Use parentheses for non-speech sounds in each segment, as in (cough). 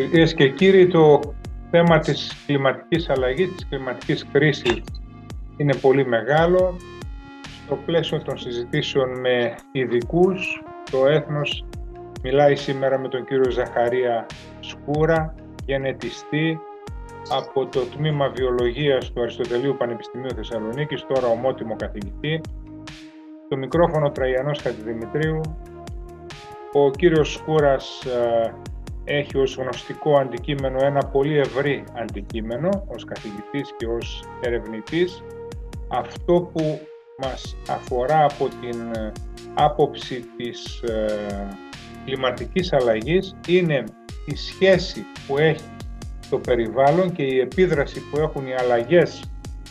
Κυρίες και κύριοι, το θέμα της κλιματικής αλλαγής, της κλιματικής κρίσης είναι πολύ μεγάλο. Στο πλαίσιο των συζητήσεων με ειδικούς, το έθνος μιλάει σήμερα με τον κύριο Ζαχαρία Σκούρα, γενετιστή από το Τμήμα Βιολογίας του Αριστοτελείου Πανεπιστημίου Θεσσαλονίκης, τώρα ομότιμο καθηγητή. Το μικρόφωνο Τραγιανός Χατζηδημητρίου. Ο κύριος Σκούρας ε, έχει ως γνωστικό αντικείμενο ένα πολύ ευρύ αντικείμενο ως καθηγητής και ως ερευνητής. Αυτό που μας αφορά από την ε, άποψη της ε, κλιματικής αλλαγής είναι η σχέση που έχει το περιβάλλον και η επίδραση που έχουν οι αλλαγές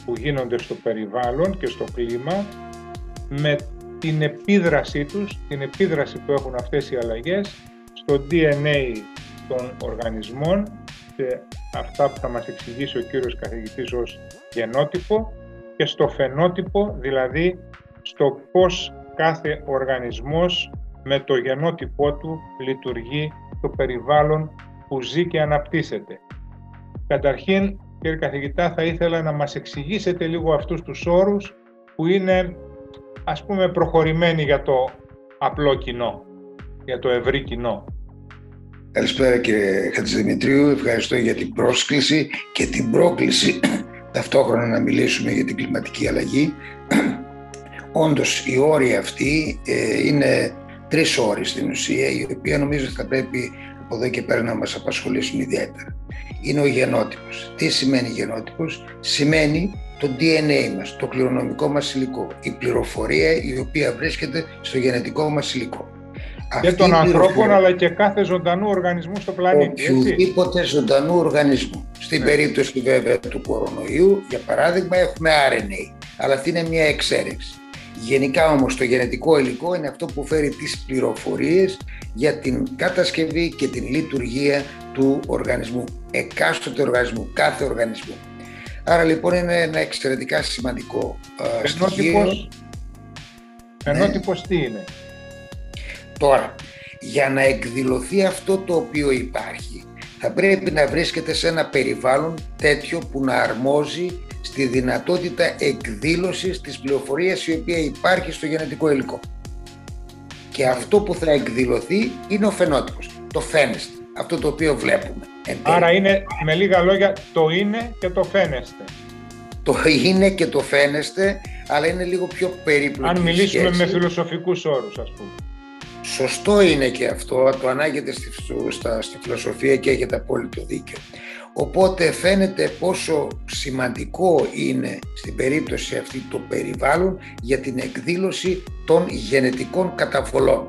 που γίνονται στο περιβάλλον και στο κλίμα με την επίδρασή τους, την επίδραση που έχουν αυτές οι αλλαγές στο DNA των οργανισμών και αυτά που θα μας εξηγήσει ο κύριος καθηγητής ως γενότυπο και στο φαινότυπο, δηλαδή στο πώς κάθε οργανισμός με το γενότυπό του λειτουργεί το περιβάλλον που ζει και αναπτύσσεται. Καταρχήν, κύριε καθηγητά, θα ήθελα να μας εξηγήσετε λίγο αυτούς τους όρους που είναι, ας πούμε, προχωρημένοι για το απλό κοινό, για το ευρύ κοινό. Καλησπέρα κύριε Χατζηδημητρίου, ευχαριστώ για την πρόσκληση και την πρόκληση (clears throat) ταυτόχρονα να μιλήσουμε για την κλιματική αλλαγή. (clears throat) Όντως οι όροι αυτοί ε, είναι τρεις όροι στην ουσία, οι οποίοι νομίζω θα πρέπει από εδώ και πέρα να μας απασχολήσουν ιδιαίτερα. Είναι ο γενότυπος. Τι σημαίνει γενότυπος; Σημαίνει το DNA μας, το κληρονομικό μας υλικό, η πληροφορία η οποία βρίσκεται στο γενετικό μας υλικό και των ανθρώπων αλλά και κάθε ζωντανού οργανισμού στο πλανήτη. Οποιοδήποτε ζωντανού οργανισμού. Στην ναι. περίπτωση βέβαια του κορονοϊού, για παράδειγμα, έχουμε RNA. Αλλά αυτή είναι μια εξαίρεση. Γενικά όμως το γενετικό υλικό είναι αυτό που φέρει τις πληροφορίες για την κατασκευή και την λειτουργία του οργανισμού, εκάστοτε οργανισμού, κάθε οργανισμού. Άρα λοιπόν είναι ένα εξαιρετικά σημαντικό uh, στοιχείο. Ενότυπος ναι. τι είναι; Τώρα, για να εκδηλωθεί αυτό το οποίο υπάρχει, θα πρέπει να βρίσκεται σε ένα περιβάλλον τέτοιο που να αρμόζει στη δυνατότητα εκδήλωσης της πληροφορίας η οποία υπάρχει στο γενετικό υλικό. Και αυτό που θα εκδηλωθεί είναι ο φαινότυπος, το φαίνεστε, αυτό το οποίο βλέπουμε. Άρα είναι με λίγα λόγια το είναι και το φαίνεστε. Το είναι και το φαίνεστε, αλλά είναι λίγο πιο περίπλοκο. Αν μιλήσουμε με φιλοσοφικούς όρους ας πούμε. Σωστό είναι και αυτό, το ανάγεται στη, στα, στη φιλοσοφία και έχετε απόλυτο δίκιο. Οπότε φαίνεται πόσο σημαντικό είναι στην περίπτωση αυτή το περιβάλλον για την εκδήλωση των γενετικών καταβολών.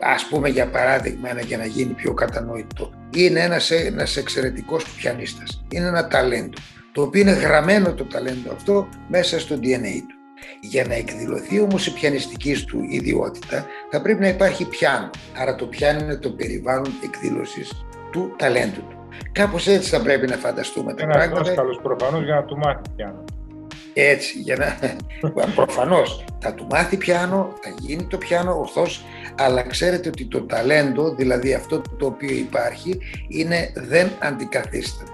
Ας πούμε για παράδειγμα, ένα για να γίνει πιο κατανοητό, είναι ένας, ένας εξαιρετικός πιανίστας, είναι ένα ταλέντο, το οποίο είναι γραμμένο το ταλέντο αυτό μέσα στο DNA του. Για να εκδηλωθεί όμως η πιανιστική του ιδιότητα θα πρέπει να υπάρχει πιάνο. Άρα το πιάνο είναι το περιβάλλον εκδήλωσης του ταλέντου του. Κάπως έτσι θα πρέπει να φανταστούμε τα πράγματα. Ένας δάσκαλος προφανώς για να του μάθει πιάνο. Έτσι, για να... προφανώς θα του μάθει πιάνο, θα γίνει το πιάνο ορθώς, αλλά ξέρετε ότι το ταλέντο, δηλαδή αυτό το οποίο υπάρχει, είναι δεν αντικαθίσταται.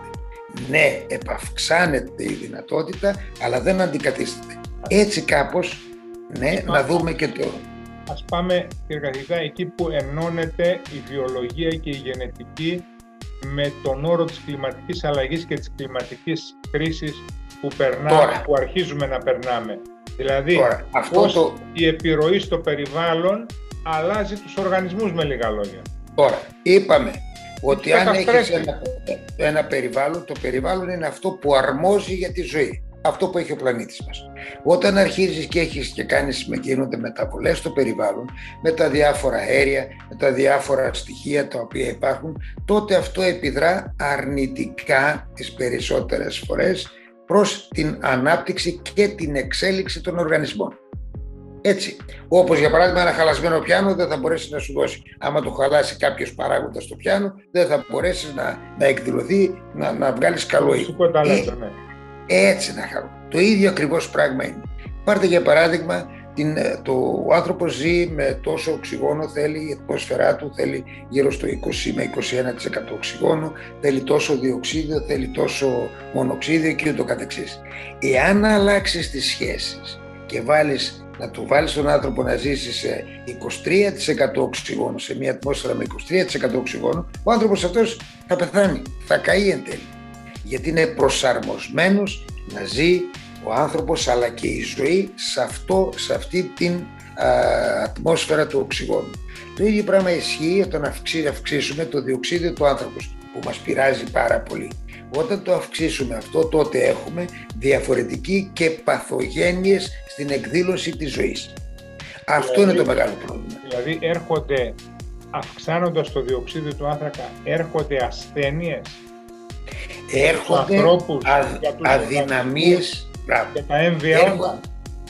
Ναι, επαυξάνεται η δυνατότητα, αλλά δεν αντικαθίσταται. Έτσι κάπως, ναι, να δούμε και το... Ας πάμε, κύριε καθηγητά, εκεί που ενώνεται η βιολογία και η γενετική με τον όρο της κλιματικής αλλαγής και της κλιματικής κρίσης που, περνάμε, που αρχίζουμε να περνάμε. Δηλαδή, Τώρα, αυτό πώς το... η επιρροή στο περιβάλλον αλλάζει τους οργανισμούς με λίγα λόγια. Τώρα, είπαμε ότι αν έχεις ένα, ένα περιβάλλον, το περιβάλλον είναι αυτό που αρμόζει για τη ζωή αυτό που έχει ο πλανήτης μας. Όταν αρχίζεις και έχεις και κάνεις με γίνονται μεταβολές στο περιβάλλον, με τα διάφορα αέρια, με τα διάφορα στοιχεία τα οποία υπάρχουν, τότε αυτό επιδρά αρνητικά τις περισσότερες φορές προς την ανάπτυξη και την εξέλιξη των οργανισμών. Έτσι. Όπως για παράδειγμα, ένα χαλασμένο πιάνο δεν θα μπορέσεις να σου δώσει. Άμα το χαλάσει κάποιος παράγοντας στο πιάνο, δεν θα μπορέσεις να, να εκδηλωθεί, να, να βγάλεις καλό ύφος. Έτσι να χαρώ. Το ίδιο ακριβώς πράγμα είναι. Πάρτε για παράδειγμα την, ε, το, ο άνθρωπος ζει με τόσο οξυγόνο θέλει, η ατμόσφαιρά του θέλει γύρω στο 20 με 21% οξυγόνο, θέλει τόσο διοξίδιο, θέλει τόσο μονοξίδιο και ούτω καθεξής. Εάν αλλάξεις τις σχέσεις και βάλεις, να του βάλεις τον άνθρωπο να ζήσει σε 23% οξυγόνο, σε μια ατμόσφαιρα με 23% οξυγόνο, ο άνθρωπος αυτός θα πεθάνει, θα καεί εν τέλει. Γιατί είναι προσαρμοσμένος να ζει ο άνθρωπος αλλά και η ζωή σε, αυτό, σε αυτή την ατμόσφαιρα του οξυγόνου. Το ίδιο πράγμα ισχύει όταν αυξήσουμε το διοξίδιο του άνθρωπου που μας πειράζει πάρα πολύ. Όταν το αυξήσουμε αυτό τότε έχουμε διαφορετική και παθογένειες στην εκδήλωση της ζωής. Αυτό είναι το μεγάλο πρόβλημα. Δηλαδή έρχονται, αυξάνοντας το διοξίδιο του άνθρακα, έρχονται ασθένειες; Έρχονται αδυναμίες και τα έμβια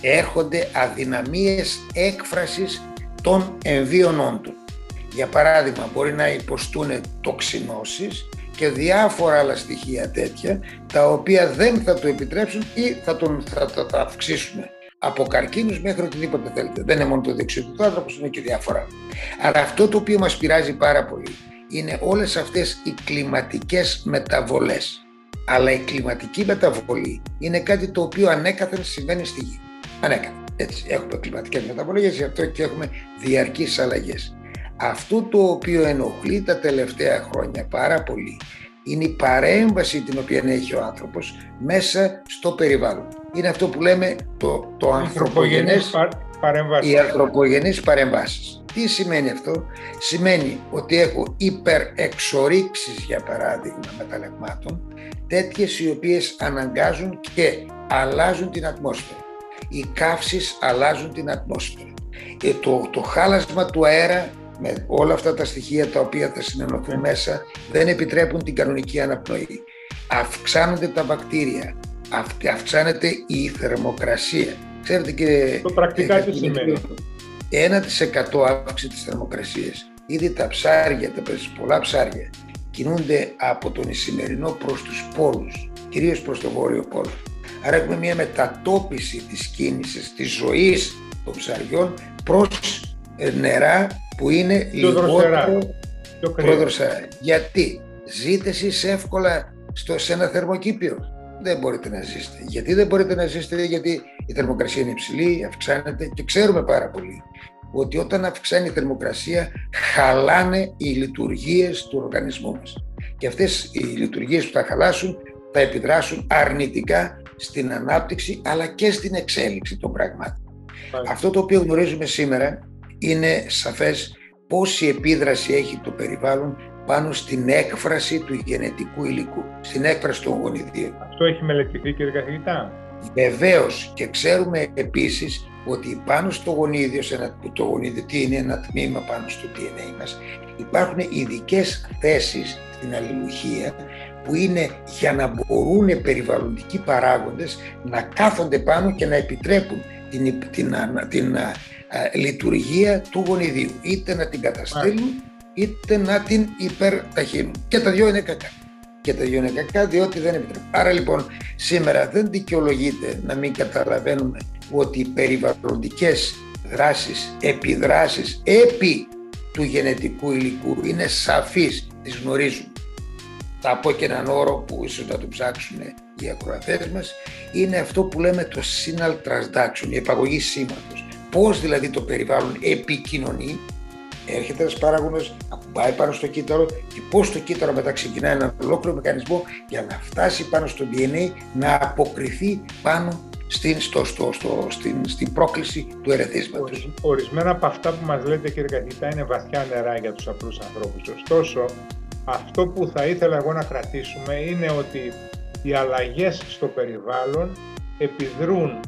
έρχονται αδυναμίες έκφρασης των εμβίων του. Για παράδειγμα, μπορεί να υποστούν τοξινώσεις και διάφορα άλλα στοιχεία τέτοια, τα οποία δεν θα το επιτρέψουν ή θα, τον, θα, θα, θα αυξήσουν από καρκίνους μέχρι οτιδήποτε θέλετε. Δεν είναι μόνο το δεξιό του άνθρωπος, είναι και διάφορα. Άρα αυτό το οποίο μας πειράζει πάρα πολύ είναι όλες αυτές οι κλιματικές μεταβολές αλλά η κλιματική μεταβολή είναι κάτι το οποίο ανέκαθεν συμβαίνει στη γη. Ανέκαθεν. Έτσι, έχουμε κλιματικές μεταβολές, γι' αυτό και έχουμε διαρκείς αλλαγές. Αυτό το οποίο ενοχλεί τα τελευταία χρόνια πάρα πολύ είναι η παρέμβαση την οποία έχει ο άνθρωπος μέσα στο περιβάλλον. Είναι αυτό που λέμε το, το ανθρωπογενές, οι ανθρωπογενείς παρεμβάσεις. Τι σημαίνει αυτό; Σημαίνει ότι έχω υπερεξορίξεις για παράδειγμα μεταλλαγμάτων τέτοιες οι οποίες αναγκάζουν και αλλάζουν την ατμόσφαιρα. Οι καύσεις αλλάζουν την ατμόσφαιρα. Ε, το, το χάλασμα του αέρα με όλα αυτά τα στοιχεία τα οποία θα συνενωθούν μέσα δεν επιτρέπουν την κανονική αναπνοή. Αυξάνονται τα βακτήρια, αυξάνεται η θερμοκρασία. Ξέρετε κύριε... Το πρακτικά τι σημαίνει 1% αύξηση της θερμοκρασίας. Ήδη τα ψάρια, τα πολλά ψάρια κινούνται από τον Ισημερινό προς τους πόλους, κυρίως προς το βόρειο πόλο. Άρα έχουμε μια μετατόπιση της κίνησης, της ζωής των ψαριών προς ε, νερά που είναι λιγότερο προδροσερά. Γιατί; Ζείτε εσείς εύκολα στο, σε ένα θερμοκήπιο. Δεν μπορείτε να ζήσετε. Γιατί δεν μπορείτε να ζήσετε, γιατί η θερμοκρασία είναι υψηλή, αυξάνεται και ξέρουμε πάρα πολύ ότι όταν αυξάνει η θερμοκρασία χαλάνε οι λειτουργίες του οργανισμού μας. Και αυτές οι λειτουργίες που θα χαλάσουν θα επιδράσουν αρνητικά στην ανάπτυξη αλλά και στην εξέλιξη των πραγμάτων. Αυτό το οποίο γνωρίζουμε σήμερα είναι σαφές πόση επίδραση έχει το περιβάλλον πάνω στην έκφραση του γενετικού υλικού, στην έκφραση των γονιδίων. Αυτό έχει μελετηθεί κύριε καθηγητά; Βεβαίως και ξέρουμε επίσης ότι πάνω στο γονίδιο, σε ένα, το γονίδιο τι είναι ένα τμήμα πάνω στο DNA μας, υπάρχουν ειδικές θέσεις στην αλληλουχία που είναι για να μπορούν περιβαλλοντικοί παράγοντες να κάθονται πάνω και να επιτρέπουν την, την, την, λειτουργία του γονιδίου. Είτε να την καταστήλουν, είτε να την υπερταχύνουν. Και τα δυο είναι κακά. Και τα δυο είναι κακά διότι δεν επιτρέπουν. Άρα λοιπόν σήμερα δεν δικαιολογείται να μην καταλαβαίνουμε ότι οι περιβαλλοντικές δράσεις, επιδράσεις επί του γενετικού υλικού είναι σαφείς, τις γνωρίζουν. Θα πω και έναν όρο που ίσως να το ψάξουν οι ακροατές μας, είναι αυτό που λέμε το signal transduction, η επαγωγή σήματος. Πώς δηλαδή το περιβάλλον επικοινωνεί, έρχεται ένας παράγοντας, ακουμπάει πάνω στο κύτταρο και πώς το κύτταρο μετά ξεκινάει έναν ολόκληρο μηχανισμό για να φτάσει πάνω στο DNA να αποκριθεί πάνω στην, στο, στο, στο, στην, στην πρόκληση του ερεθίσματος. Ορισμένα από αυτά που μας λέτε κύριε καθηγητά είναι βαθιά νερά για τους απλούς ανθρώπους. Ωστόσο, αυτό που θα ήθελα εγώ να κρατήσουμε είναι ότι οι αλλαγές στο περιβάλλον επιδρούν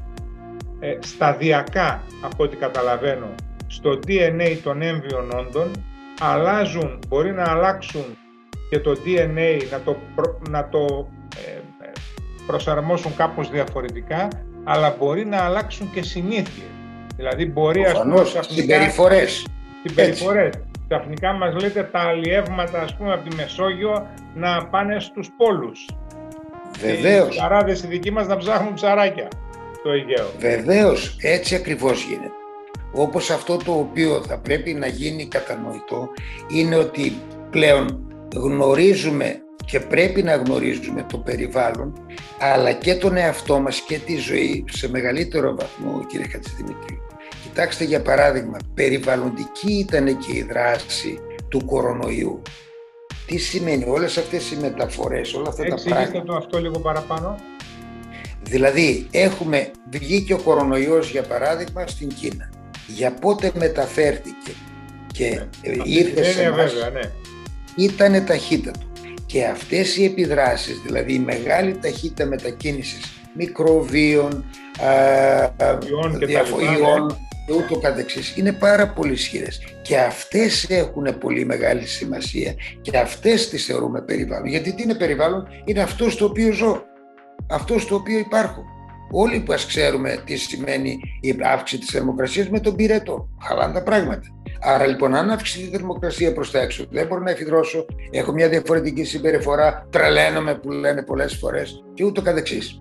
ε, σταδιακά, από ό,τι καταλαβαίνω, στο DNA των έμβιων όντων, αλλάζουν, μπορεί να αλλάξουν και το DNA, να το, να το ε, ε, προσαρμόσουν κάπως διαφορετικά, αλλά μπορεί να αλλάξουν και συνήθειες. Δηλαδή μπορεί ας πούμε συμπεριφορές. Συμπεριφορές. Ξαφνικά μας λέτε τα αλλιεύματα ας πούμε από τη Μεσόγειο να πάνε στους πόλους. Βεβαίως. Οι ψαράδες οι δικοί μας να ψάχνουν ψαράκια. στο Αιγαίο. Βεβαίως, έτσι ακριβώς γίνεται. Όπως αυτό το οποίο θα πρέπει να γίνει κατανοητό είναι ότι πλέον γνωρίζουμε και πρέπει να γνωρίζουμε το περιβάλλον αλλά και τον εαυτό μας και τη ζωή σε μεγαλύτερο βαθμό κύριε Χατζηδημητρίου. Κοιτάξτε για παράδειγμα, περιβαλλοντική ήταν και η δράση του κορονοϊού. Τι σημαίνει όλες αυτές οι μεταφορές, όλα αυτά τα πράγματα; το αυτό λίγο παραπάνω. Δηλαδή έχουμε βγει και ο κορονοϊός για παράδειγμα στην Κίνα. Για πότε μεταφέρθηκε και ναι. ήρθε σε εμάς, βέβαια, ναι. ήτανε ταχύτατο. Και αυτές οι επιδράσεις, δηλαδή η μεγάλη ταχύτητα μετακίνησης μικροβίων, ιών και, διαφοριών, και ούτω καθεξής είναι πάρα πολύ ισχυρές. Και αυτές έχουν πολύ μεγάλη σημασία και αυτές τις θεωρούμε περιβάλλον. Γιατί τι είναι περιβάλλον, είναι αυτός στο οποίο ζω, αυτός στο οποίο υπάρχω. Όλοι που ξέρουμε τι σημαίνει η αύξηση της θερμοκρασίας με τον πυρετό. Χαλάνε τα πράγματα. Άρα λοιπόν, αν αυξηθεί η θερμοκρασία προς τα έξω, δεν μπορώ να εφηδρώσω, έχω μια διαφορετική συμπεριφορά, τρελαίνομαι που λένε πολλές φορές και ούτω καθεξής.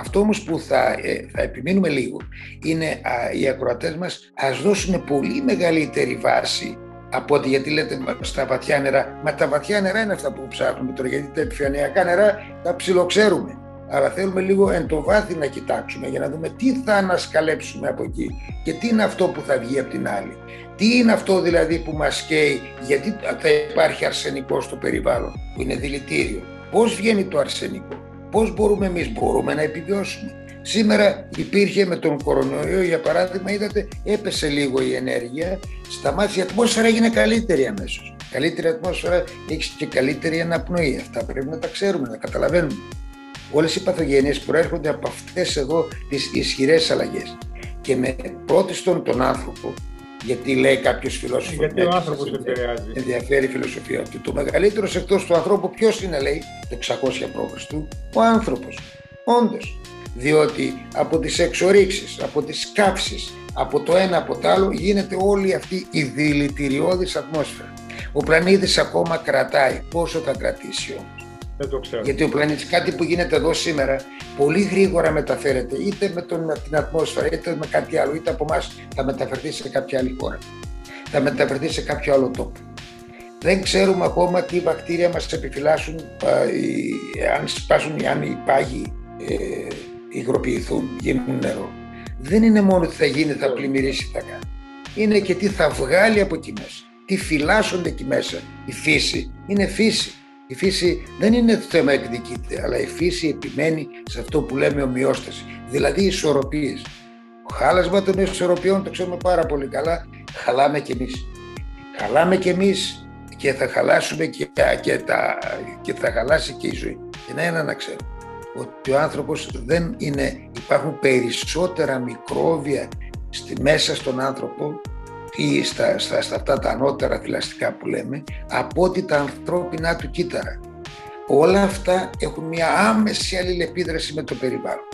Αυτό όμως που θα, ε, θα επιμείνουμε λίγο είναι α, οι ακροατές μας ας δώσουν πολύ μεγαλύτερη βάση από ότι γιατί λέτε στα βαθιά νερά. Μα τα βαθιά νερά είναι αυτά που ψάχνουμε τώρα, γιατί τα επιφανειακά νερά τα ψιλοξέρουμε αλλά θέλουμε λίγο εν το βάθη να κοιτάξουμε για να δούμε τι θα ανασκαλέψουμε από εκεί και τι είναι αυτό που θα βγει από την άλλη. Τι είναι αυτό δηλαδή που μας καίει, γιατί θα υπάρχει αρσενικό στο περιβάλλον που είναι δηλητήριο. Πώς βγαίνει το αρσενικό, πώς μπορούμε εμείς; Μπορούμε να επιβιώσουμε. Σήμερα υπήρχε με τον κορονοϊό για παράδειγμα είδατε έπεσε λίγο η ενέργεια σταμάτησε η ατμόσφαιρα έγινε καλύτερη αμέσως. Καλύτερη ατμόσφαιρα έχεις και καλύτερη αναπνοή. Αυτά πρέπει να τα ξέρουμε, να καταλαβαίνουμε. Όλες οι παθογένειες προέρχονται από αυτές εδώ τις ισχυρές αλλαγές. Και με πρώτιστον τον άνθρωπο, γιατί λέει κάποιος φιλόσοφος. Γιατί ο άνθρωπος επηρεάζει. Ενδιαφέρει η φιλοσοφία ότι το μεγαλύτερος εκτός του ανθρώπου ποιος είναι, λέει, το 600 π.Χ. Ο άνθρωπος. Όντως. Διότι από τις εξορίξεις, από τις καύσει, από το ένα από το άλλο γίνεται όλη αυτή η δηλητηριώδης ατμόσφαιρα. Ο πλανήτης ακόμα κρατάει. Πόσο θα κρατήσει όμως. Δεν το ξέρω. Γιατί ο πλανήτης, κάτι που γίνεται εδώ σήμερα, πολύ γρήγορα μεταφέρεται, είτε με, τον, την ατμόσφαιρα, είτε με κάτι άλλο, είτε από εμάς θα μεταφερθεί σε κάποια άλλη χώρα. Θα μεταφερθεί σε κάποιο άλλο τόπο. Δεν ξέρουμε ακόμα τι βακτήρια μας επιφυλάσσουν, αν σπάσουν, αν οι πάγοι ε, υγροποιηθούν, γίνουν νερό. Δεν είναι μόνο τι θα γίνει, θα πλημμυρίσει, θα κάνει. Είναι και τι θα βγάλει από εκεί μέσα. Τι φυλάσσονται εκεί μέσα. Η φύση είναι φύση. Η φύση δεν είναι θέμα εκδικείται, αλλά η φύση επιμένει σε αυτό που λέμε ομοιόσταση, δηλαδή ισορροπίες. Ο χάλασμα των ισορροπιών το ξέρουμε πάρα πολύ καλά, χαλάμε κι εμείς. Χαλάμε κι εμείς και θα χαλάσουμε και, και, τα, και θα χαλάσει και η ζωή. Και να είναι να ξέρουμε ότι ο άνθρωπος δεν είναι, υπάρχουν περισσότερα μικρόβια στη, μέσα στον άνθρωπο ή στα, στα, στα αυτά τα ανώτερα θηλαστικά που λέμε, από ότι τα ανθρώπινά του κύτταρα. Όλα αυτά έχουν μια άμεση αλληλεπίδραση με το περιβάλλον.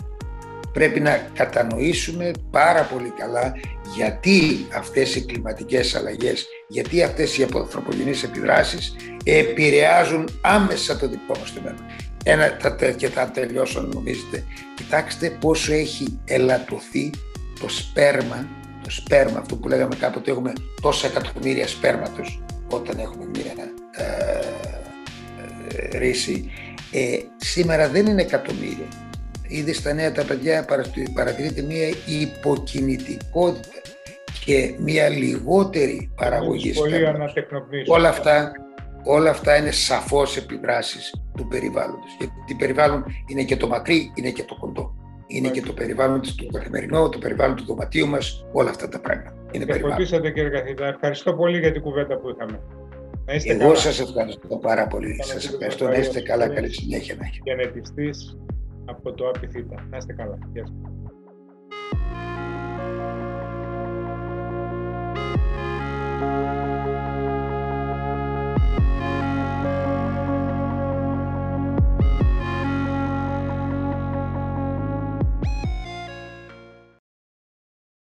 Πρέπει να κατανοήσουμε πάρα πολύ καλά γιατί αυτές οι κλιματικές αλλαγές, γιατί αυτές οι ανθρωπογενείς επιδράσεις επηρεάζουν άμεσα το δικό μας το μέλλον. Ένα, και θα τελειώσω νομίζετε. Κοιτάξτε πόσο έχει ελαττωθεί το σπέρμα το σπέρμα, αυτό που λέγαμε κάποτε έχουμε τόσα εκατομμύρια σπέρματος όταν έχουμε μια ε, ε, ρίση. Ε, σήμερα δεν είναι εκατομμύρια. Ήδη στα νέα τα παιδιά παρατηρείται μια υποκινητικότητα και μια λιγότερη παραγωγή σπέρματος. Όλα αυτά, όλα αυτά είναι σαφώς επιδράσεις του περιβάλλοντος. Γιατί περιβάλλον είναι και το μακρύ, είναι και το κοντό είναι και το περιβάλλον του καθημερινό, το περιβάλλον του δωματίου μας, όλα αυτά τα πράγματα. Είναι και φωτίσατε κύριε καθηγητά. Ευχαριστώ πολύ για την κουβέντα που είχαμε. Να είστε Εγώ σας ευχαριστώ πάρα πολύ. Σας ευχαριστώ. Να είστε καλά. Καλή συνέχεια να έχετε. Και από το ΑΠΙΘΙΤΑ. Να είστε καλά. Γεια σας.